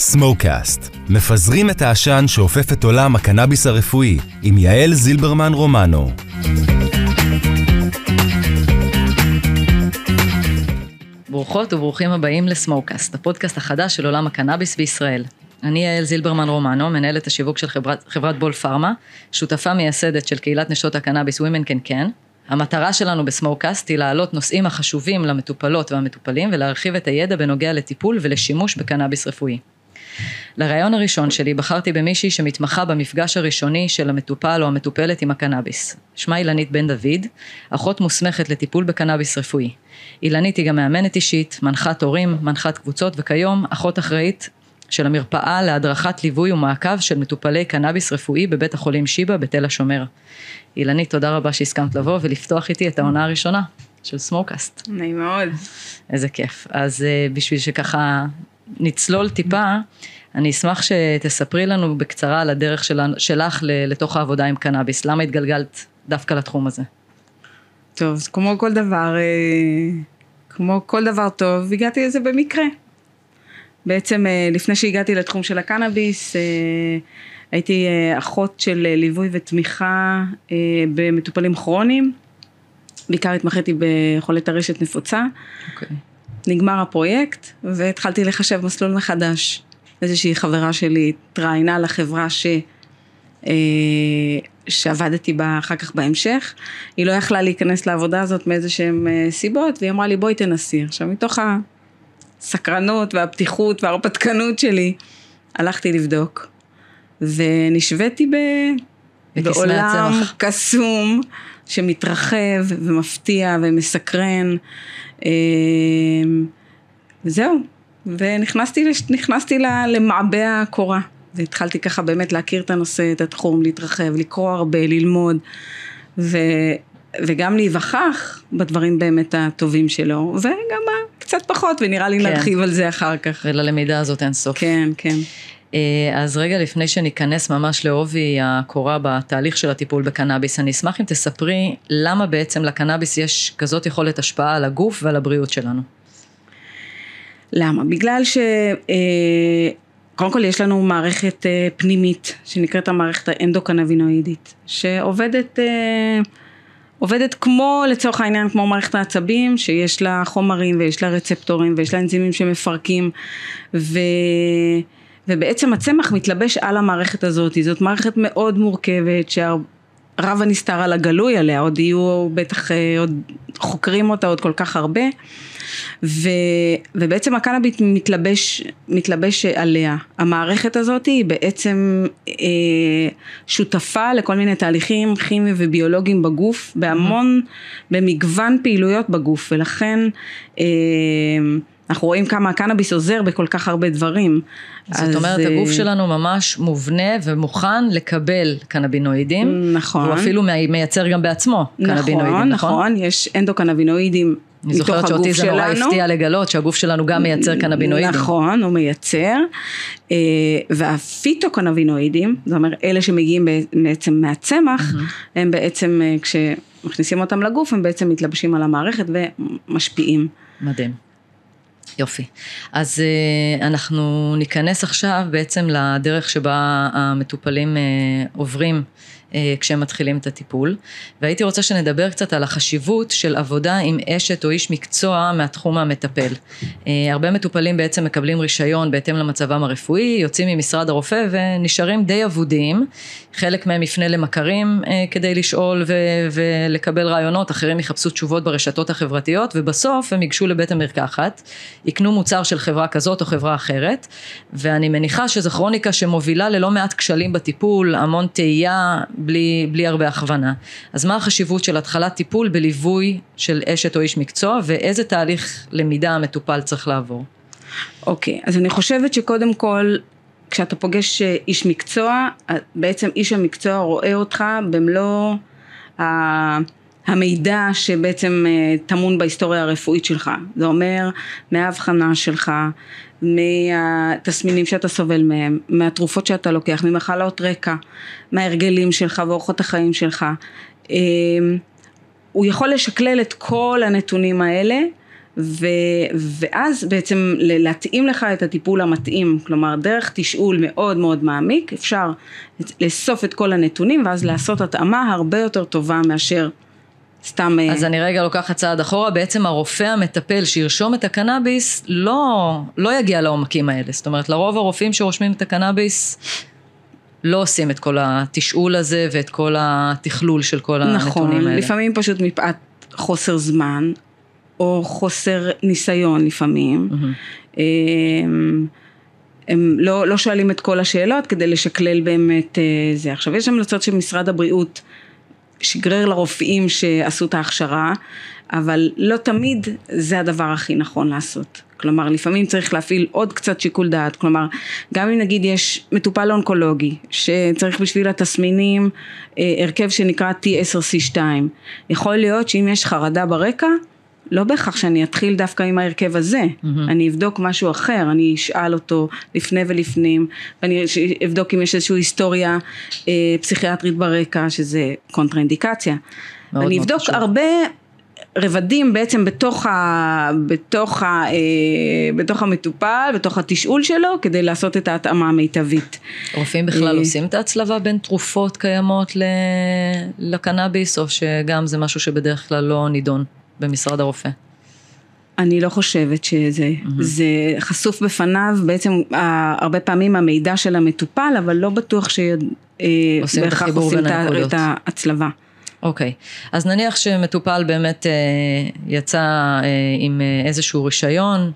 סמוקאסט, מפזרים את העשן שאופף את עולם הקנאביס הרפואי, עם יעל זילברמן רומנו. ברוכות וברוכים הבאים לסמוקאסט, הפודקאסט החדש של עולם הקנאביס בישראל. אני יעל זילברמן רומנו, מנהלת השיווק של חברת, חברת בול פארמה, שותפה מייסדת של קהילת נשות הקנאביס Women Can Can. המטרה שלנו בסמוקאסט היא להעלות נושאים החשובים למטופלות והמטופלים ולהרחיב את הידע בנוגע לטיפול ולשימוש בקנאביס רפואי. לראיון הראשון שלי בחרתי במישהי שמתמחה במפגש הראשוני של המטופל או המטופלת עם הקנאביס. שמה אילנית בן דוד, אחות מוסמכת לטיפול בקנאביס רפואי. אילנית היא גם מאמנת אישית, מנחת הורים, מנחת קבוצות וכיום אחות אחראית של המרפאה להדרכת ליווי ומעקב של מטופלי קנאביס רפואי בבית החולים שיבא בתל השומר. אילנית, תודה רבה שהסכמת לבוא ולפתוח איתי את העונה הראשונה של סמוקאסט. נעים מאוד. איזה כיף. אז אה, בשביל שככה נצלול טיפה, אני אשמח שתספרי לנו בקצרה על הדרך שלנו, שלך לתוך העבודה עם קנאביס. למה התגלגלת דווקא לתחום הזה? טוב, כמו כל דבר, אה, כמו כל דבר טוב, הגעתי לזה במקרה. בעצם אה, לפני שהגעתי לתחום של הקנאביס, אה, הייתי אחות של ליווי ותמיכה במטופלים כרוניים. בעיקר התמחיתי בחולי טרשת נפוצה. Okay. נגמר הפרויקט והתחלתי לחשב מסלול מחדש. איזושהי חברה שלי התראיינה לחברה ש... אה, שעבדתי בה אחר כך בהמשך, היא לא יכלה להיכנס לעבודה הזאת מאיזה שהן אה, סיבות, והיא אמרה לי בואי תנסי. עכשיו מתוך הסקרנות והפתיחות וההרפתקנות שלי, הלכתי לבדוק, ונשוויתי ב... בעולם קסום שמתרחב ומפתיע ומסקרן. אה, וזהו, ונכנסתי למעבה הקורה. והתחלתי ככה באמת להכיר את הנושא, את התחום, להתרחב, לקרוא הרבה, ללמוד, ו, וגם להיווכח בדברים באמת הטובים שלו, וגם קצת פחות, ונראה לי כן. נרחיב על זה אחר כך. וללמידה הזאת אין סוף. כן, כן. אה, אז רגע לפני שניכנס ממש לעובי הקורה בתהליך של הטיפול בקנאביס, אני אשמח אם תספרי למה בעצם לקנאביס יש כזאת יכולת השפעה על הגוף ועל הבריאות שלנו. למה? בגלל ש... אה, קודם כל יש לנו מערכת אה, פנימית שנקראת המערכת האנדוקנבינואידית שעובדת עובדת כמו לצורך העניין כמו מערכת העצבים שיש לה חומרים ויש לה רצפטורים ויש לה אנזימים שמפרקים ו... ובעצם הצמח מתלבש על המערכת הזאת, זאת מערכת מאוד מורכבת שהרב הנסתר על הגלוי עליה, עוד יהיו בטח עוד חוקרים אותה עוד כל כך הרבה. ו, ובעצם הקנאביס מתלבש, מתלבש עליה. המערכת הזאת היא בעצם אה, שותפה לכל מיני תהליכים כימיים וביולוגיים בגוף, בהמון, במגוון פעילויות בגוף, ולכן אה, אנחנו רואים כמה הקנאביס עוזר בכל כך הרבה דברים. זאת אומרת, הגוף אה, שלנו ממש מובנה ומוכן לקבל קנבינואידים. נכון. הוא אפילו מייצר גם בעצמו נכון, קנבינואידים, נכון? נכון, נכון, יש אנדוקנבינואידים אני זוכרת שאותי זה נורא הפתיע לגלות שהגוף שלנו גם מייצר קנבינואידים. נכון, הוא מייצר. אה, והפיתוקנבינואידים, זאת אומרת אלה שמגיעים בעצם מהצמח, הם בעצם אה, כשמכניסים אותם לגוף הם בעצם מתלבשים על המערכת ומשפיעים. מדהים. יופי. אז uh, אנחנו ניכנס עכשיו בעצם לדרך שבה המטופלים uh, עוברים אה, כשהם מתחילים את הטיפול. והייתי רוצה שנדבר קצת על החשיבות של עבודה עם אשת או איש מקצוע מהתחום המטפל. אה, הרבה מטופלים בעצם מקבלים רישיון בהתאם למצבם הרפואי, יוצאים ממשרד הרופא ונשארים די אבודים, חלק מהם יפנה למכרים אה, כדי לשאול ו- ולקבל רעיונות, אחרים יחפשו תשובות ברשתות החברתיות ובסוף הם ייגשו לבית המרקחת, יקנו מוצר של חברה כזאת או חברה אחרת. ואני מניחה שזו כרוניקה שמובילה ללא מעט כשלים בטיפול, המון תהייה בלי, בלי הרבה הכוונה. אז מה החשיבות של התחלת טיפול בליווי של אשת או איש מקצוע ואיזה תהליך למידה המטופל צריך לעבור? אוקיי, okay, אז אני חושבת שקודם כל כשאתה פוגש איש מקצוע, בעצם איש המקצוע רואה אותך במלוא המידע שבעצם אה, טמון בהיסטוריה הרפואית שלך. זה אומר מהאבחנה שלך, מהתסמינים שאתה סובל מהם, מהתרופות שאתה לוקח, ממחלות רקע, מההרגלים שלך ואורחות החיים שלך. אמ, הוא יכול לשקלל את כל הנתונים האלה ו, ואז בעצם להתאים לך את הטיפול המתאים, כלומר דרך תשאול מאוד מאוד מעמיק אפשר לאסוף את כל הנתונים ואז לעשות התאמה הרבה יותר טובה מאשר סתם... אז אני רגע לוקחת צעד אחורה, בעצם הרופא המטפל שירשום את הקנאביס לא, לא יגיע לעומקים האלה, זאת אומרת לרוב הרופאים שרושמים את הקנאביס לא עושים את כל התשאול הזה ואת כל התכלול של כל נכון, הנתונים האלה. נכון, לפעמים פשוט מפאת חוסר זמן או חוסר ניסיון לפעמים. Mm-hmm. הם לא, לא שואלים את כל השאלות כדי לשקלל באמת אה, זה. עכשיו יש המלצות של משרד הבריאות שגרר לרופאים שעשו את ההכשרה, אבל לא תמיד זה הדבר הכי נכון לעשות. כלומר לפעמים צריך להפעיל עוד קצת שיקול דעת, כלומר גם אם נגיד יש מטופל אונקולוגי שצריך בשביל התסמינים אה, הרכב שנקרא T10C2, יכול להיות שאם יש חרדה ברקע לא בהכרח שאני אתחיל דווקא עם ההרכב הזה, mm-hmm. אני אבדוק משהו אחר, אני אשאל אותו לפני ולפנים, ואני אבדוק אם יש איזושהי היסטוריה אה, פסיכיאטרית ברקע, שזה קונטראינדיקציה. אני אבדוק חשוב. הרבה רבדים בעצם בתוך, ה, בתוך, ה, אה, בתוך המטופל, בתוך התשאול שלו, כדי לעשות את ההתאמה המיטבית. רופאים בכלל אה, עושים את ההצלבה בין תרופות קיימות לקנאביס, או שגם זה משהו שבדרך כלל לא נידון? במשרד הרופא? אני לא חושבת שזה, mm-hmm. זה חשוף בפניו בעצם הרבה פעמים המידע של המטופל, אבל לא בטוח שבהכרח עושים את ההצלבה. אוקיי, okay. אז נניח שמטופל באמת אה, יצא אה, עם אה, איזשהו רישיון,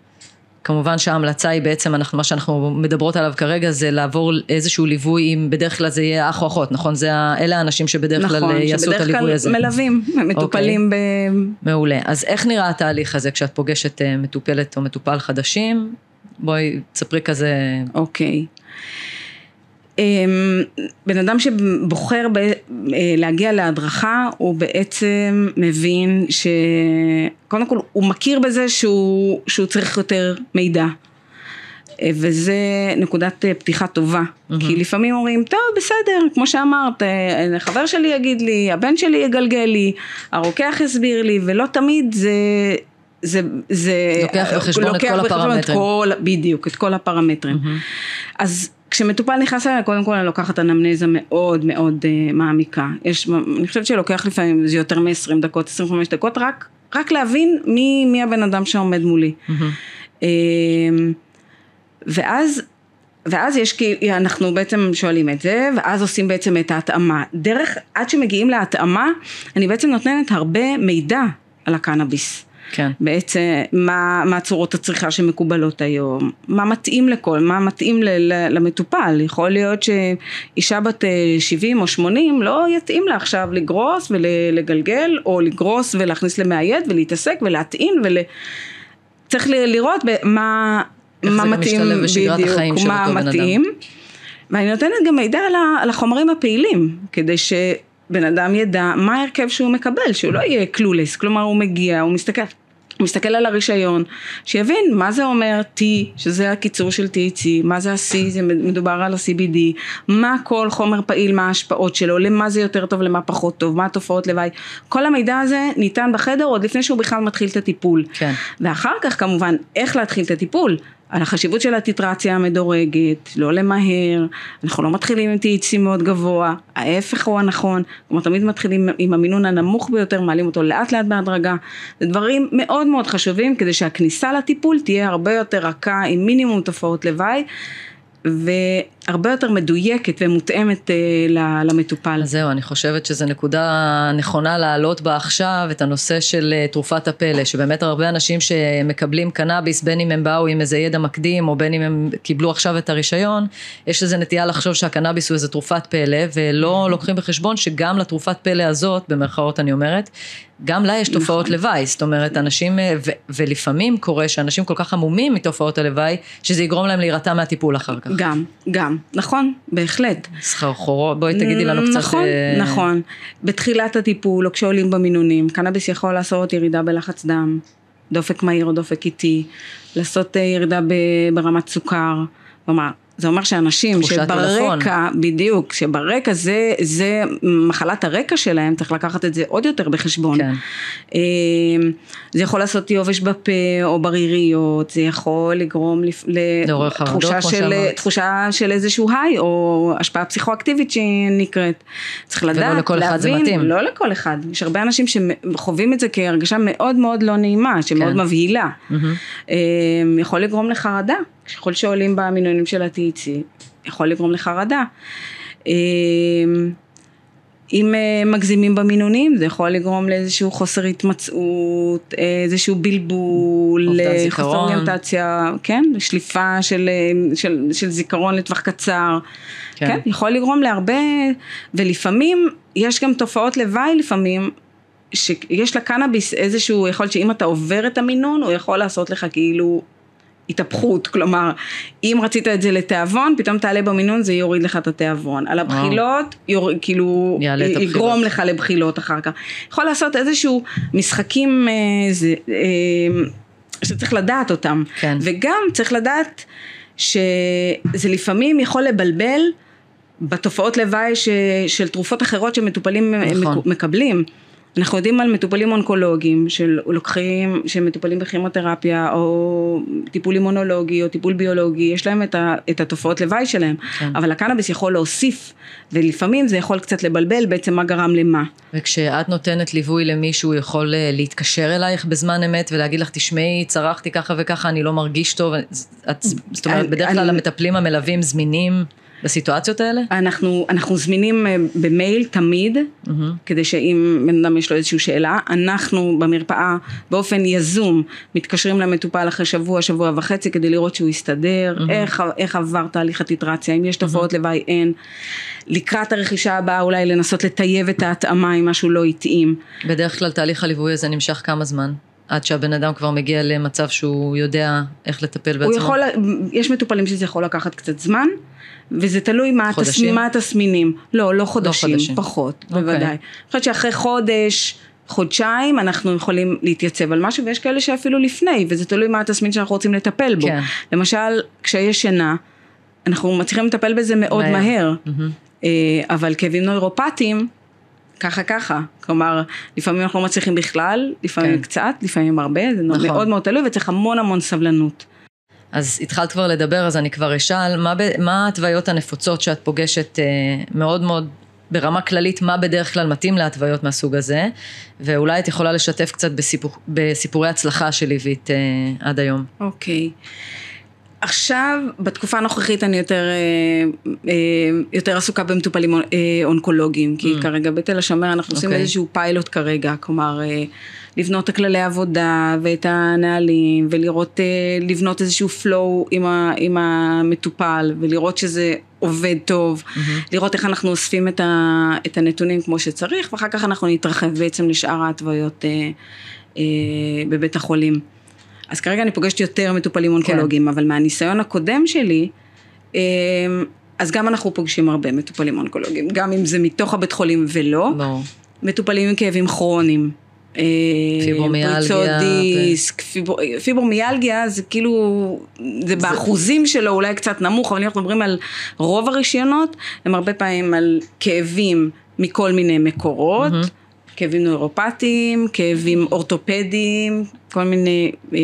כמובן שההמלצה היא בעצם, אנחנו, מה שאנחנו מדברות עליו כרגע זה לעבור איזשהו ליווי, אם בדרך כלל זה יהיה אח או אחות, נכון? זה, אלה האנשים שבדרך נכון, כלל יעשו את הליווי הזה. נכון, שבדרך כלל מלווים, מטופלים okay. אוקיי. ב... מעולה. אז איך נראה התהליך הזה כשאת פוגשת אה, מטופלת או מטופל חדשים? בואי תספרי כזה. אוקיי. Okay. אמ, בן אדם שבוחר ב, אה, להגיע להדרכה הוא בעצם מבין שקודם כל הוא מכיר בזה שהוא, שהוא צריך יותר מידע אה, וזה נקודת אה, פתיחה טובה mm-hmm. כי לפעמים אומרים טוב בסדר כמו שאמרת חבר שלי יגיד לי הבן שלי יגלגל לי הרוקח יסביר לי ולא תמיד זה זה, זה לוקח בחשבון לוקח את כל הפרמטרים. את כל, בדיוק, את כל הפרמטרים. Mm-hmm. אז כשמטופל נכנס אליי, קודם כל אני לוקחת אנמנזה מאוד מאוד uh, מעמיקה. יש, אני חושבת שלוקח לפעמים, זה יותר מ-20 דקות, 25 דקות, רק, רק להבין מי, מי הבן אדם שעומד מולי. Mm-hmm. ואז, ואז יש, כי אנחנו בעצם שואלים את זה, ואז עושים בעצם את ההתאמה. דרך, עד שמגיעים להתאמה, אני בעצם נותנת הרבה מידע על הקנאביס. כן. בעצם מה, מה צורות הצריכה שמקובלות היום, מה מתאים לכל, מה מתאים ל, ל, למטופל, יכול להיות שאישה בת 70 אה, או 80 לא יתאים לה עכשיו לגרוס ולגלגל או לגרוס ולהכניס למאייד ולהתעסק ולהטעין ול... צריך לראות מה, מה מתאים בדיוק, מה מתאים. ואני נותנת גם מידע על החומרים הפעילים, כדי ש... בן אדם ידע מה ההרכב שהוא מקבל, שהוא לא יהיה קלולס, כלומר הוא מגיע, הוא מסתכל, הוא מסתכל על הרישיון, שיבין מה זה אומר T, שזה הקיצור של THC, מה זה ה-C, זה מדובר על ה-CBD, מה כל חומר פעיל, מה ההשפעות שלו, למה זה יותר טוב, למה פחות טוב, מה התופעות לוואי, כל המידע הזה ניתן בחדר עוד לפני שהוא בכלל מתחיל את הטיפול. כן. ואחר כך כמובן, איך להתחיל את הטיפול. על החשיבות של הטיטרציה המדורגת, לא למהר, אנחנו לא מתחילים עם THC מאוד גבוה, ההפך הוא הנכון, כלומר תמיד מתחילים עם המינון הנמוך ביותר, מעלים אותו לאט לאט בהדרגה, זה דברים מאוד מאוד חשובים כדי שהכניסה לטיפול תהיה הרבה יותר רכה עם מינימום תופעות לוואי והרבה יותר מדויקת ומותאמת אה, למטופל. אז זהו, אני חושבת שזו נקודה נכונה להעלות בה עכשיו את הנושא של אה, תרופת הפלא, שבאמת הרבה אנשים שמקבלים קנאביס, בין אם הם באו עם איזה ידע מקדים, או בין אם הם קיבלו עכשיו את הרישיון, יש איזה נטייה לחשוב שהקנאביס הוא איזה תרופת פלא, ולא לוקחים בחשבון שגם לתרופת פלא הזאת, במרכאות אני אומרת, גם לה יש תופעות נכון. לוואי, זאת אומרת אנשים, אה, ו- ולפעמים קורה שאנשים כל כך עמומים מתופעות הלוואי, שזה יגרום להם להירתע מהטיפול אחר כך. גם, גם, נכון, בהחלט. סחרחורות, בואי תגידי לנו קצת. נכון, uh... נכון. בתחילת הטיפול, או כשעולים במינונים, קנאביס יכול לעשות ירידה בלחץ דם, דופק מהיר או דופק איטי, לעשות אה, ירידה ברמת סוכר, כלומר, זה אומר שאנשים שברקע. בדיוק, שברקע זה, זה מחלת הרקע שלהם, צריך לקחת את זה עוד יותר בחשבון. כן. אה, זה יכול לעשות יובש בפה או בריריות, זה יכול לגרום לתחושה של. תחושה של איזשהו היי או השפעה פסיכואקטיבית שהיא נקראת. צריך לדעת, לכל אחד זה מתאים. לא לכל אחד, יש הרבה אנשים שחווים את זה כהרגשה מאוד מאוד לא נעימה, שמאוד כן. מבהילה. אה, יכול לגרום לחרדה, ככל שעולים במינונים של ה-THC, יכול לגרום לחרדה. אה, אם אה, מגזימים במינונים, זה יכול לגרום לאיזשהו חוסר התמצאות, אה, איזשהו בלבול, אה. חוסר אוריינטציה, כן, שליפה של, של, של זיכרון לטווח קצר, כן. כן. כן, יכול לגרום להרבה, ולפעמים יש גם תופעות לוואי לפעמים, שיש לקנאביס איזשהו, יכול להיות שאם אתה עובר את המינון, הוא יכול לעשות לך כאילו התהפכות, כלומר, אם רצית את זה לתיאבון, פתאום תעלה במינון, זה יוריד לך את התיאבון. על הבחילות, יור, כאילו. יגרום לך לבחילות אחר כך. יכול לעשות איזשהו משחקים, אה, זה, אה, שצריך לדעת אותם. כן. וגם צריך לדעת שזה לפעמים יכול לבלבל בתופעות לוואי ש, של תרופות אחרות שמטופלים נכון. מק- מקבלים. אנחנו יודעים על מטופלים אונקולוגיים שלוקחים, שמטופלים בכימותרפיה או טיפול אימונולוגי או טיפול ביולוגי, יש להם את, ה, את התופעות לוואי שלהם, כן. אבל הקנאביס יכול להוסיף ולפעמים זה יכול קצת לבלבל בעצם מה גרם למה. וכשאת נותנת ליווי למישהו, יכול אה, להתקשר אלייך בזמן אמת ולהגיד לך, תשמעי, צרחתי ככה וככה, אני לא מרגיש טוב. את, זאת אומרת, אני- בדרך כלל אני- המטפלים המלווים זמינים בסיטואציות האלה? אנחנו, אנחנו זמינים אה, במייל תמיד, מהמם. כדי שאם בן אדם יש לו איזושהי שאלה, אנחנו במרפאה באופן יזום מתקשרים למטופל אחרי שבוע, שבוע וחצי כדי לראות שהוא יסתדר, איך, איך עבר תהליך הטיטרציה, אם יש תופעות לוואי אין, לקראת הרכישה הבאה אולי לנסות לטייב את ההתאמה אם משהו לא התאים. בדרך כלל תהליך הליווי הזה נמשך כמה זמן? עד שהבן אדם כבר מגיע למצב שהוא יודע איך לטפל בעצמו? הוא יכול, יש מטופלים שזה יכול לקחת קצת זמן, וזה תלוי מה, התס? מה התסמינים. לא, לא חודשים, חודשים. פחות, אוקיי. בוודאי. אני חושבת שאחרי חודש, חודשיים, אנחנו יכולים להתייצב על משהו, ויש כאלה שאפילו לפני, וזה תלוי מה התסמין שאנחנו רוצים לטפל בו. כן. למשל, כשיש שינה, אנחנו מצליחים לטפל בזה מאוד מהר. מהר. אה, אבל כאבים נוירופטיים, ככה ככה, כלומר לפעמים אנחנו לא מצליחים בכלל, לפעמים כן. קצת, לפעמים הרבה, זה נכון. מאוד מאוד תלוי וצריך המון המון סבלנות. אז התחלת כבר לדבר, אז אני כבר אשאל, מה, ב- מה ההתוויות הנפוצות שאת פוגשת אה, מאוד מאוד ברמה כללית, מה בדרך כלל מתאים להתוויות מהסוג הזה, ואולי את יכולה לשתף קצת בסיפור, בסיפורי הצלחה שליווית אה, עד היום. אוקיי. עכשיו, בתקופה הנוכחית אני יותר, אה, אה, יותר עסוקה במטופלים אה, אונקולוגיים, כי כרגע בתל השומר אנחנו עושים Mm. אוקיי. איזשהו פיילוט כרגע, כלומר, לבנות את הכללי העבודה ואת הנהלים, ולראות, לבנות איזשהו flow עם, ה, עם המטופל, ולראות שזה עובד טוב, לראות איך אנחנו אוספים את, ה, את הנתונים כמו שצריך, ואחר כך אנחנו נתרחב בעצם לשאר ההתוויות אה, אה, בבית החולים. אז כרגע אני פוגשת יותר מטופלים אונקולוגיים, אבל מהניסיון הקודם שלי, אמ, אז גם אנחנו פוגשים הרבה מטופלים אונקולוגיים, גם אם זה מתוך הבית חולים ולא, ברור. מטופלים עם כאבים כרוניים. אה, פיברומיאלגיה, פריצות ו- דיסק, פיבר, פיברומיאלגיה זה כאילו, זה באחוזים שלו אולי קצת נמוך, אבל אם אנחנו מדברים על רוב הרישיונות, הם הרבה פעמים על כאבים מכל מיני מקורות. כאבים נוירופטיים, כאבים אורתופדיים, כל מיני אה,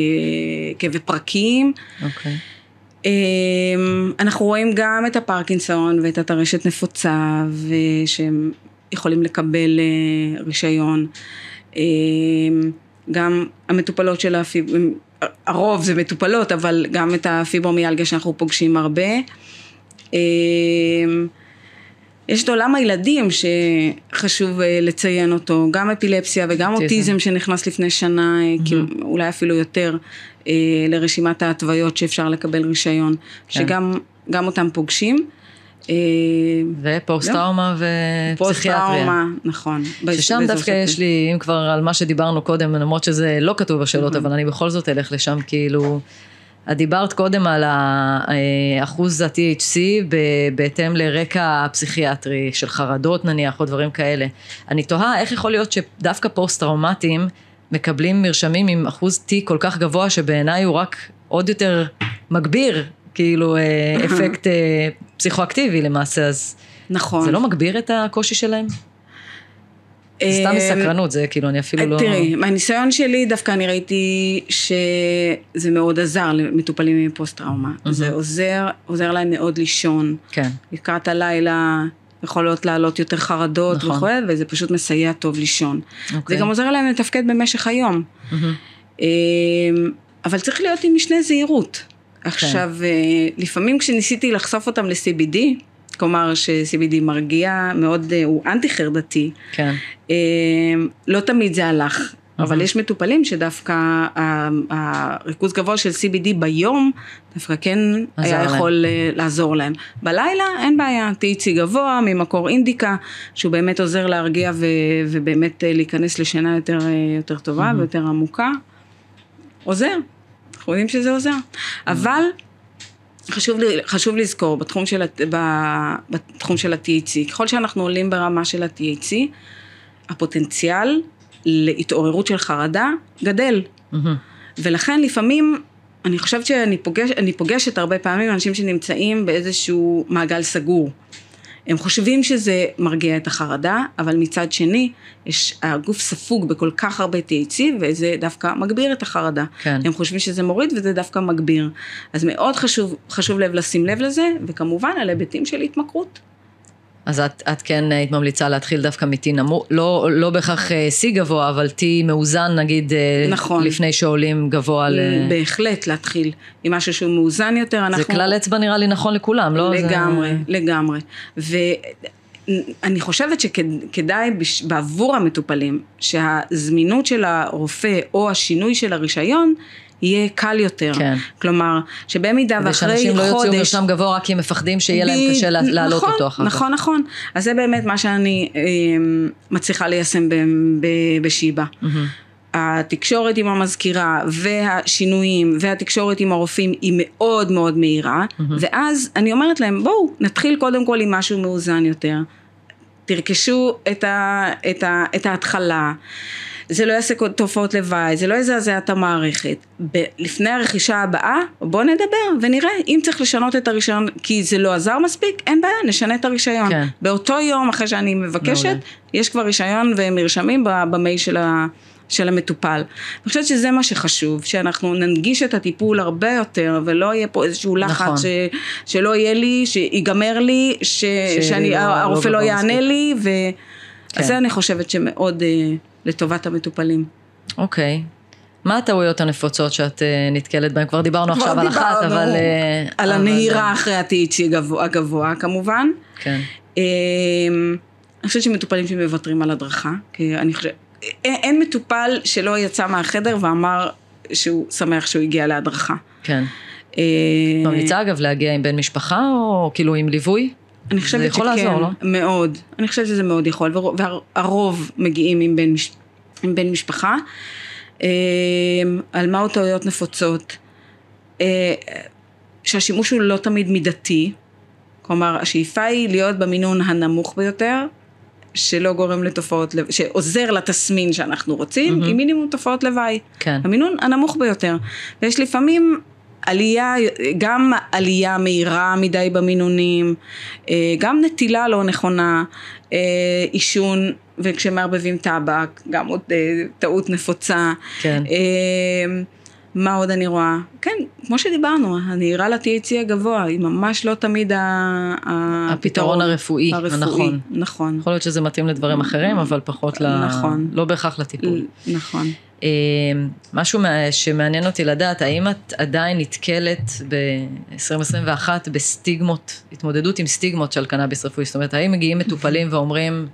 כאבי פרקים. אוקיי. אה, אנחנו רואים גם את הפרקינסון ואת הטרשת נפוצה, ושהם יכולים לקבל אה, רישיון. אה, גם המטופלות של הפיב... הרוב זה מטופלות, אבל גם את הפיברומיאלגיה שאנחנו פוגשים הרבה. אה, יש את עולם הילדים שחשוב אה, לציין אותו, גם אפילפסיה וגם אוטיזם. שנכנס לפני שנה, mm-hmm. כאילו, אולי אפילו יותר, אה, לרשימת ההתוויות שאפשר לקבל רישיון, כן. שגם גם אותם פוגשים. אה, ופוסט טראומה ופסיכיאטריה. פוסט-טראומה, נכון. ששם דווקא יש לי, אם כבר על מה שדיברנו קודם, למרות שזה לא כתוב בשאלות, Mm-hmm. אבל אני בכל זאת אלך לשם, כאילו, את דיברת קודם על האחוז ה-THC ב- בהתאם לרקע הפסיכיאטרי של חרדות נניח, או דברים כאלה. אני תוהה איך יכול להיות שדווקא פוסט-טראומטיים מקבלים מרשמים עם אחוז T כל כך גבוה, שבעיניי הוא רק עוד יותר מגביר. כאילו אה, אפקט אה, פסיכואקטיבי למעשה, אז נכון. זה לא מגביר את הקושי שלהם? סתם אה, מסקרנות, זה כאילו, אני אפילו לא... תראי, מהניסיון שלי דווקא אני ראיתי שזה מאוד עזר למטופלים עם פוסט טראומה. זה עוזר, עוזר להם מאוד לישון. כן, לקראת הלילה יכולות לעלות יותר חרדות נכון. וכו', וזה פשוט מסייע טוב לישון. אוקיי. זה גם עוזר להם לתפקד במשך היום. אמ, אבל צריך להיות עם משנה זהירות. עכשיו, כן. אה, לפעמים כשניסיתי לחשוף אותם ל-CBD, כלומר ש-CBD מרגיע מאוד, אה, הוא אנטי חרדתי, כן, אמ, לא תמיד זה הלך. אבל יש מטופלים שדווקא הריכוז גבוה של CBD ביום, דווקא כן היה להם. יכול אה, לעזור להם. בלילה אין בעיה, THC גבוה ממקור אינדיקה, שהוא באמת עוזר להרגיע ו- ובאמת אה, להיכנס לשינה יותר, יותר טובה ויותר עמוקה. עוזר, אנחנו יודעים שזה עוזר. אבל חשוב, לי- חשוב לזכור, בתחום של, בתחום של ה-THC, ככל שאנחנו עולים ברמה של ה-THC, הפוטנציאל להתעוררות של חרדה גדל. מהמם. ולכן לפעמים, אני חושבת שאני פוגש, פוגשת הרבה פעמים אנשים שנמצאים באיזשהו מעגל סגור. הם חושבים שזה מרגיע את החרדה, אבל מצד שני, יש, הגוף ספוג בכל כך הרבה THC, וזה דווקא מגביר את החרדה. כן. הם חושבים שזה מוריד וזה דווקא מגביר. אז מאוד חשוב, חשוב לב לשים לב לזה, וכמובן על היבטים של התמכרות. אז את, את כן היית ממליצה להתחיל דווקא מ-T נמוך, לא, לא בהכרח אה, C גבוה, אבל T מאוזן נגיד, אה, נכון. לפני שעולים גבוה ל... בהחלט להתחיל עם משהו שהוא מאוזן יותר. זה אנחנו... כלל אצבע נראה לי נכון לכולם, לא? לגמרי, זה... לגמרי. ואני חושבת שכדאי בש- בעבור המטופלים, שהזמינות של הרופא או השינוי של הרישיון יהיה קל יותר. כן. כלומר, שבמידה כדי ואחרי שאנשים לא יוציאו חודש... מרשם גבוה רק כי הם מפחדים שיהיה להם קשה לה- להעלות נכון, אותו אחר כך. נכון, נכון. אז זה באמת מה שאני אה, מצליחה ליישם ב- ב- בשיבא. התקשורת עם המזכירה והשינויים והתקשורת עם הרופאים היא מאוד מאוד מהירה ואז אני אומרת להם בואו נתחיל קודם כל עם משהו מאוזן יותר תרכשו את, ה, את, ה, את ההתחלה זה לא יעשה תופעות לוואי, זה לא יזעזע את המערכת. ב- לפני הרכישה הבאה, בואו נדבר ונראה אם צריך לשנות את הרישיון, כי זה לא עזר מספיק, אין בעיה, נשנה את הרישיון. כן. באותו יום אחרי שאני מבקשת, מעולה. יש כבר רישיון ומרשמים במייל של, ה, של המטופל. אני חושבת שזה מה שחשוב, שאנחנו ננגיש את הטיפול הרבה יותר, ולא יהיה פה איזשהו לחץ נכון. ש, שלא יהיה לי, שיגמר לי, ש, שאני, לא- הרופא לא לא יענה מספיק. לי, ו... כן. אז זה אני חושבת שמאוד אה, לטובת המטופלים. אוקיי. מה הטעויות הנפוצות שאת אה, נתקלת בהן? כבר דיברנו כבר עכשיו על אחת, דיברנו אבל... אה, על אבל- הנהירה אחרי ה-THC הגבוה, הגבוה כמובן. כן. אה, אני חושבת שמטופלים שמוותרים על הדרכה, כי אני חושבת, אין, אין מטופל שלא יצא מהחדר ואמר שהוא שמח שהוא הגיע להדרכה. כן. אה, ממליצה אגב להגיע עם בן משפחה או כאילו עם ליווי? אני חושבת זה יכול שכן, לעזור, לא? מאוד. אני חושבת שזה מאוד יכול, והר- והרוב מגיעים עם בן, מש, עם בן משפחה. אה, על מהו טעויות נפוצות? אה, שהשימוש הוא לא תמיד מידתי, כלומר השאיפה היא להיות במינון הנמוך ביותר, שלא גורם לתופעות, שעוזר לתסמין שאנחנו רוצים, עם מינימום תופעות לוואי. כן. המינון הנמוך ביותר. ויש לפעמים עלייה, גם עלייה מהירה מדי במינונים, אה, גם נטילה לא נכונה, אה, עישון, וכשמערבבים טבק, גם עוד אה, טעות נפוצה. כן. מה עוד אני רואה? כן, כמו שדיברנו, הנהירה ל-THC הגבוה היא ממש לא תמיד ה- ה- הפתרון הרפואי, הנכון. נכון. יכול להיות שזה מתאים לדברים אחרים, אבל פחות ל... נכון. לא בהכרח לטיפול. נכון. אה, משהו שמעניין אותי לדעת, האם את עדיין נתקלת ב-2021 בסטיגמות, התמודדות עם סטיגמות של קנאביס רפואי? זאת אומרת, האם מגיעים מטופלים ואומרים,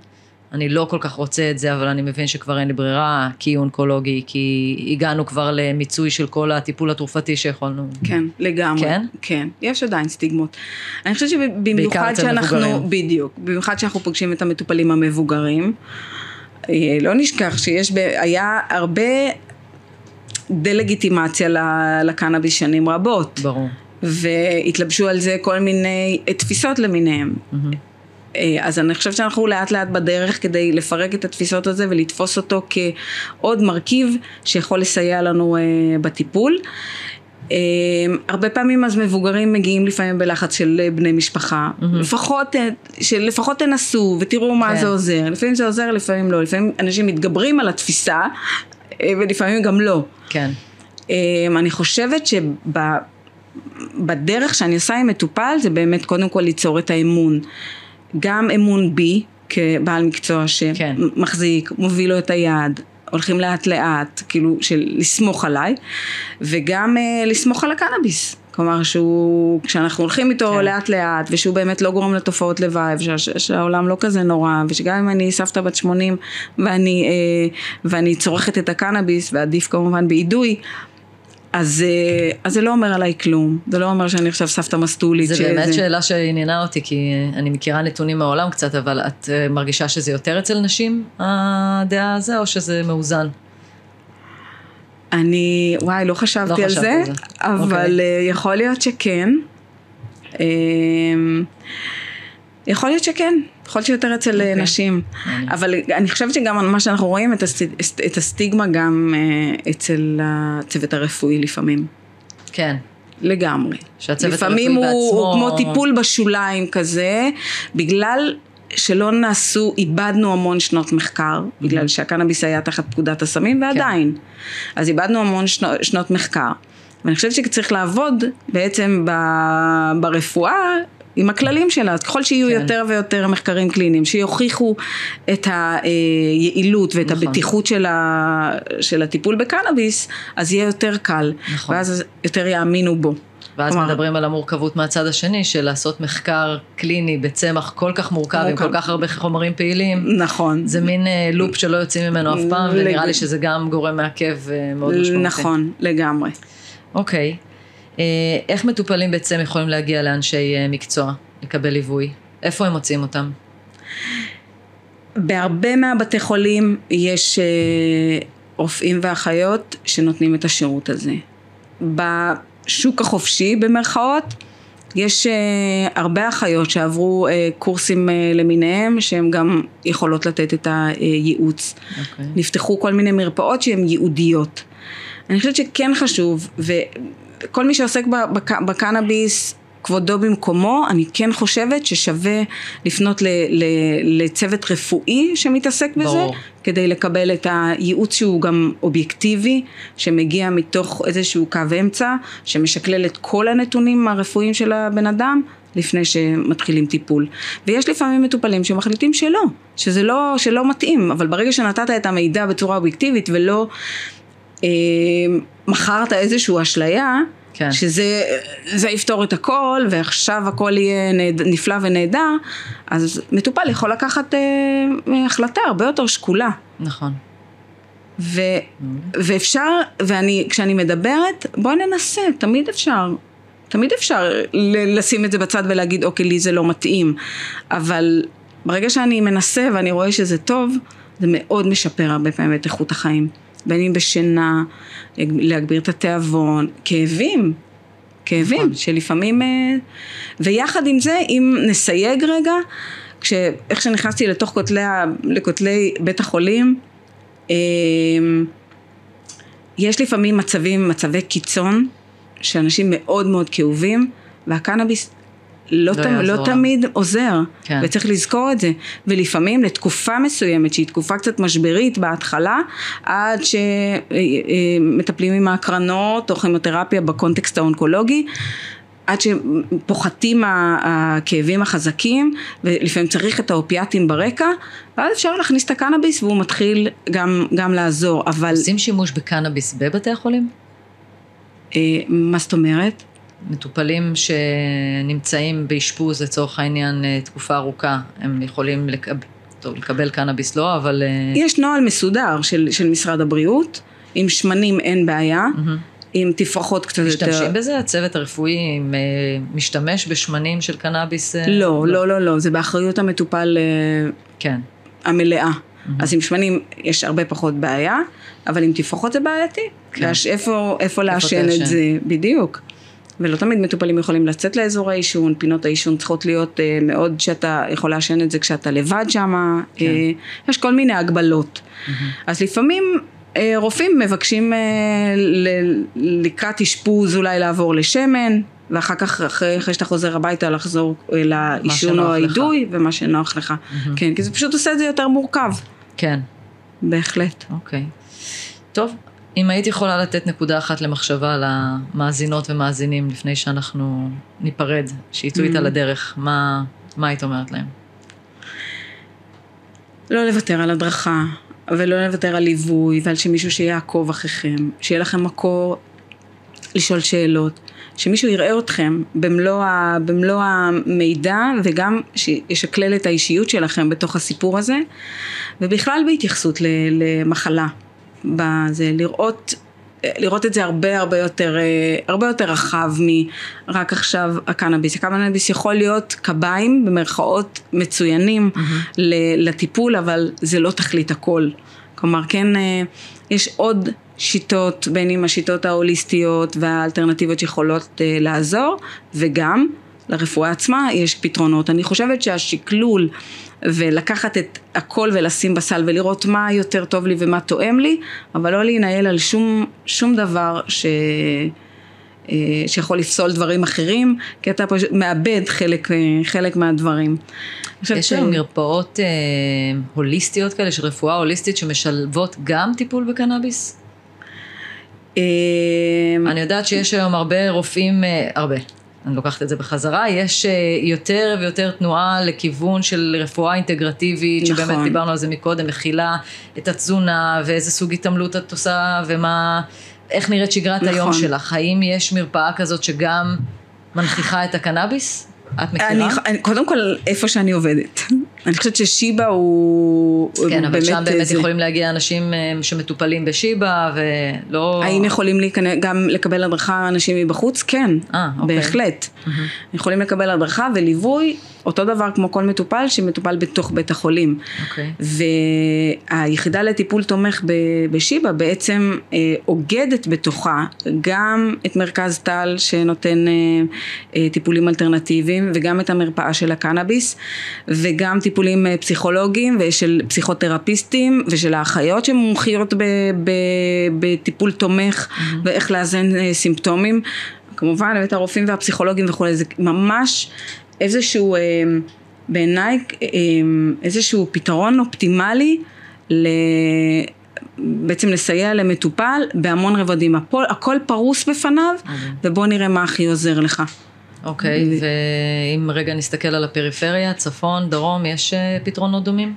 אני לא כל כך רוצה את זה, אבל אני מבין שכבר אין לי ברירה, כי אונקולוגי, כי הגענו כבר למיצוי של כל הטיפול התרופתי שיכולנו. כן, לגמרי. כן? כן, יש עדיין סטיגמות. אני חושבת שבמיוחד שאנחנו. בדיוק, במיוחד שאנחנו פוגשים את המטופלים המבוגרים, לא נשכח שיש, ב- היה הרבה דה-לגיטימציה לקנאביס שנים רבות, ברור. והתלבשו על זה כל מיני אה, תפיסות למיניהם. אה, אז אני חושבת שאנחנו לאט לאט בדרך כדי לפרק את התפיסות הזה ולתפוס אותו כעוד מרכיב שיכול לסייע לנו אה, בטיפול. אה, הרבה פעמים אז מבוגרים מגיעים לפעמים בלחץ של אה, בני משפחה, mm-hmm. לפחות, אה, שלפחות תנסו ותראו מה כן. זה עוזר, לפעמים זה עוזר, לפעמים לא, לפעמים אנשים מתגברים על התפיסה אה, ולפעמים גם לא. כן. אה, אני חושבת שבדרך שאני עושה עם מטופל זה באמת קודם כל ליצור את האמון, גם אמון בי כבעל מקצוע כן. שמחזיק, מוביל לו את היד, הולכים לאט לאט, כאילו של לסמוך עליי, וגם אה, לסמוך על הקנאביס. כלומר שהוא, כשאנחנו הולכים איתו כן. לאט לאט, ושהוא באמת לא גורם לתופעות לוואי, ושה- ש- שהעולם לא כזה נורא, ושגם אם אני סבתא בת 80 ואני, אה, ואני צורכת את הקנאביס, ועדיף כמובן באידוי, אז, אה, אז זה לא אומר עליי כלום, זה לא אומר שאני עכשיו סבתא מסטולית. זה שזה- באמת שאלה שעניינה אותי, כי אני מכירה נתונים מהעולם קצת, אבל את אה, מרגישה שזה יותר אצל נשים, הדעה הזו, או שזה מאוזן? אני, וואי, לא חשבתי לא על חשבת זה, על זה. אבל אוקיי. אה, יכול להיות שכן. אה, יכול להיות שכן, יכול להיות שיותר אצל אוקיי. okay. נשים, מעניין. אבל אני חושבת שגם מה שאנחנו רואים את, הסט, את הסטיגמה גם אה, אצל הצוות הרפואי לפעמים, כן. לגמרי. שהצוות לפעמים הרפואי הוא, הוא בעצמו- כמו טיפול בשוליים כזה, בגלל שלא נעשו, איבדנו המון שנות מחקר, בגלל שהקנאביס היה תחת פקודת הסמים ועדיין. אז איבדנו המון שנו, שנות מחקר. ואני חושבת שצריך לעבוד בעצם ב, ברפואה עם הכללים שלה, אז ככל שיהיו כן. יותר ויותר מחקרים קליניים, שיוכיחו את היעילות ואת נכון. הבטיחות של, ה, של הטיפול בקנאביס, אז יהיה יותר קל, נכון. ואז יותר יאמינו בו. ואז כלומר- מדברים על המורכבות מהצד השני, של לעשות מחקר קליני בצמח כל כך מורכב, עם מורכב. כל כך הרבה חומרים פעילים. נכון. זה מין אה, לופ שלא יוצאים ממנו אף פעם, לג- ונראה לי שזה גם גורם מעכב אה, מאוד משמעותי. נכון, לגמרי. אוקיי. אה, איך מטופלים בעצם יכולים להגיע לאנשי אה, מקצוע, לקבל ליווי? איפה הם מוצאים אותם? בהרבה מהבתי חולים יש אה, רופאים ואחיות שנותנים את השירות הזה. בשוק החופשי במרכאות יש אה, הרבה אחיות שעברו אה, קורסים אה, למיניהם שהן גם יכולות לתת את הייעוץ. אוקיי. נפתחו כל מיני מרפאות שהן ייעודיות. אני חושבת שכן חשוב, וכל מי שעוסק בק- בקנאביס, כבודו במקומו, אני כן חושבת ששווה לפנות ל, ל, לצוות רפואי שמתעסק בזה, ברור. כדי לקבל את הייעוץ שהוא גם אובייקטיבי, שמגיע מתוך איזשהו קו אמצע, שמשקלל את כל הנתונים הרפואיים של הבן אדם. לפני שמתחילים טיפול. ויש לפעמים מטופלים שמחליטים שלא, שזה לא, שלא מתאים, אבל ברגע שנתת את המידע בצורה אובייקטיבית ולא אה, מכרת איזושהי אשליה, כן. שזה זה יפתור את הכל ועכשיו הכל יהיה נהד, נפלא ונהדר, אז מטופל יכול לקחת אה, החלטה הרבה יותר שקולה. נכון. ו, ואפשר, ואני, כשאני מדברת, בוא ננסה, תמיד אפשר. תמיד אפשר ל- לשים את זה בצד ולהגיד, אוקיי, לי זה לא מתאים. אבל ברגע שאני מנסה ואני רואה שזה טוב, זה מאוד משפר הרבה פעמים את איכות החיים. בין אם בשינה, להגביר את התיאבון, כאבים. כאבים, נכון. שלפעמים... אה, ויחד עם זה, אם נסייג רגע, כש, איך שנכנסתי לתוך כותלי, לכותלי בית החולים, אה, יש לפעמים מצבים, מצבי קיצון, שאנשים מאוד מאוד כאובים, והקנאביס לא, לא תמ- לא. תמיד עוזר, כן. וצריך לזכור את זה. ולפעמים לתקופה מסוימת, שהיא תקופה קצת משברית בהתחלה, עד שמטפלים עם ההקרנות או כימותרפיה בקונטקסט האונקולוגי, עד שפוחתים הכאבים החזקים, ולפעמים צריך את האופיאטים ברקע, ואז אפשר להכניס את הקנאביס והוא מתחיל גם, גם לעזור, אבל עושים שימוש בקנאביס בבתי החולים? אה, מה זאת אומרת? מטופלים שנמצאים באשפוז לצורך העניין אה, תקופה ארוכה, הם יכולים לקבל, טוב, לקבל קנאביס לא, אבל... אה, יש נוהל מסודר של, של משרד הבריאות, עם שמנים אין בעיה, מהמם. עם תפרחות קצת יותר... משתמשים בזה? הצוות הרפואי אה, משתמש בשמנים של קנאביס? אה, לא, לא, לא, לא, זה באחריות המטופל כן, המלאה. אז עם שמנים יש הרבה פחות בעיה, אבל עם תפרחות זה בעייתי. כן. כן. איפה, איפה לעשן? את זה, בדיוק. ולא תמיד מטופלים יכולים לצאת לאזור העישון, פינות העישון צריכות להיות אה, מאוד שאתה יכול לעשן את זה כשאתה לבד שם, כן. אה, יש כל מיני הגבלות. אז לפעמים אה, רופאים מבקשים אה, ל- לקראת אשפוז אולי לעבור לשמן, ואחר כך, אחרי, אחרי שאתה חוזר הביתה, לחזור אה, לעישון או. האידוי, ומה שנוח לך. כן, כי זה פשוט עושה את זה יותר מורכב, כן, בהחלט. אוקיי. טוב, אם היית יכולה לתת נקודה אחת למחשבה למאזינות ומאזינים לפני שאנחנו ניפרד, שיצאו איתה לדרך, מה, מה היית אומרת להם? לא לוותר על הדרכה, ולא לוותר על ליווי, ועל שמישהו שיעקוב אחריכם, שיהיה לכם מקור לשאול שאלות, שמישהו יראה אתכם במלוא, ה, במלוא המידע, וגם שישקלל את האישיות שלכם בתוך הסיפור הזה, ובכלל בהתייחסות למחלה, בזה, לראות לראות את זה הרבה הרבה יותר, אה, הרבה יותר רחב מרק עכשיו הקנאביס. הקנאביס יכול להיות קביים במרכאות מצוינים ל- לטיפול, אבל זה לא תכלית הכל. כלומר, כן, אה, יש עוד שיטות, בין אם השיטות ההוליסטיות והאלטרנטיביות שיכולות אה, לעזור, וגם לרפואה עצמה יש פתרונות. אני חושבת שהשקלול ולקחת את הכל ולשים בסל ולראות מה יותר טוב לי ומה תואם לי, אבל לא להינעל על שום, שום דבר ש... אה, שיכול לפסול דברים אחרים, כי אתה פשוט מאבד חלק, אה, חלק מהדברים. יש היום מרפאות אה, הוליסטיות כאלה, של רפואה הוליסטית, שמשלבות גם טיפול בקנאביס? אה, אני יודעת שיש היום הרבה רופאים, הרבה, אני לוקחת את זה בחזרה, יש אה, יותר ויותר תנועה לכיוון של רפואה אינטגרטיבית, נכון. שבאמת דיברנו על זה מקודם, מכילה את התזונה ואיזה סוג התעמלות את עושה ומה, איך נראית שגרת נכון. היום שלך, האם יש מרפאה כזאת שגם מנכיחה את הקנאביס? את מכירה? אני, אני, קודם כל, איפה שאני עובדת. אני חושבת ששיבא הוא... הוא כן, אבל שם באמת זה- יכולים להגיע אנשים אה, שמטופלים בשיבא ולא... האם יכולים להיכנס, גם לקבל הדרכה אנשים מבחוץ? כן, אה, אוקיי. בהחלט. יכולים לקבל הדרכה וליווי, אותו דבר כמו כל מטופל שמטופל בתוך בית החולים. אוקיי. והיחידה לטיפול תומך בשיבא בעצם אה, אוגדת בתוכה גם את מרכז טל שנותן אה, אה, טיפולים אלטרנטיביים וגם את המרפאה של הקנאביס וגם טיפולים אה, פסיכולוגיים ושל פסיכותרפיסטים ושל האחיות שמומחיות ב- ב- בטיפול תומך ואיך לאזן אה, סימפטומים. כמובן, ואת הרופאים והפסיכולוגים וכולי, זה ממש איזשהו, אה, בעיניי, אה, איזשהו פתרון אופטימלי ל... בעצם לסייע למטופל בהמון רבדים. הכל, הכל פרוס בפניו, ובוא נראה מה הכי עוזר לך. אוקיי, ואם רגע נסתכל על הפריפריה, צפון, דרום, יש אה, פתרונות דומים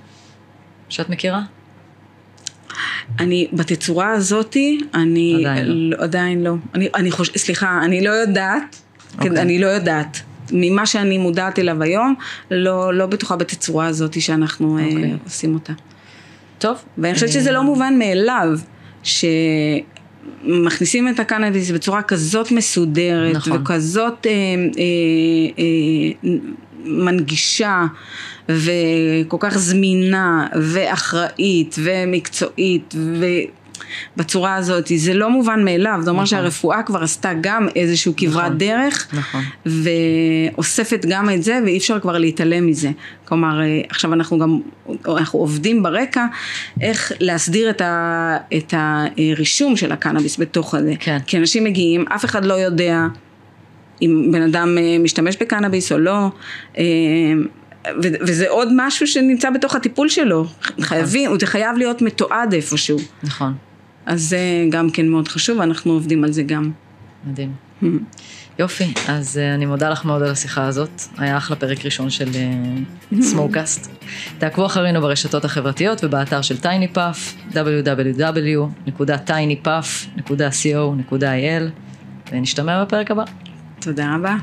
שאת מכירה? אני, בתצורה הזאתי, אני... עדיין לא. עדיין לא. אני, אני חוש... סליחה, אני לא יודעת. אוקיי. כן, אני לא יודעת. ממה שאני מודעת אליו היום, לא, לא בטוחה בתצורה הזאת שאנחנו אוקיי. אה, עושים אותה. טוב. ואני חושבת שזה לא מובן מאליו, שמכניסים את הקנאביס בצורה כזאת מסודרת, נכון. וכזאת אה, אה, אה, מנגישה, וכל כך זמינה, ואחראית, ומקצועית, ובצורה הזאת, זה לא מובן מאליו, זה אומר נכון. שהרפואה כבר עשתה גם איזשהו כברת נכון. דרך, נכון. ואוספת גם את זה ואי אפשר כבר להתעלם מזה. כלומר, אה, עכשיו אנחנו גם, אנחנו עובדים ברקע איך להסדיר את, ה, את הרישום של הקנאביס בתוך הזה. כן. כי אנשים מגיעים, אף אחד לא יודע אם בן אדם אה, משתמש בקנאביס או לא. אה, ו- וזה עוד משהו שנמצא בתוך הטיפול שלו. חייבים, זה חייב להיות מתועד איפשהו. נכון, אז זה גם כן מאוד חשוב, ואנחנו עובדים על זה גם. מדהים. יופי, אז uh, אני מודה לך מאוד על השיחה הזאת. היה אחלה פרק ראשון של סמוקאסט. תעקבו אחרינו ברשתות החברתיות ובאתר של טייניפאף, www.tinypuff.co.il, ונשתמע בפרק הבא. תודה רבה.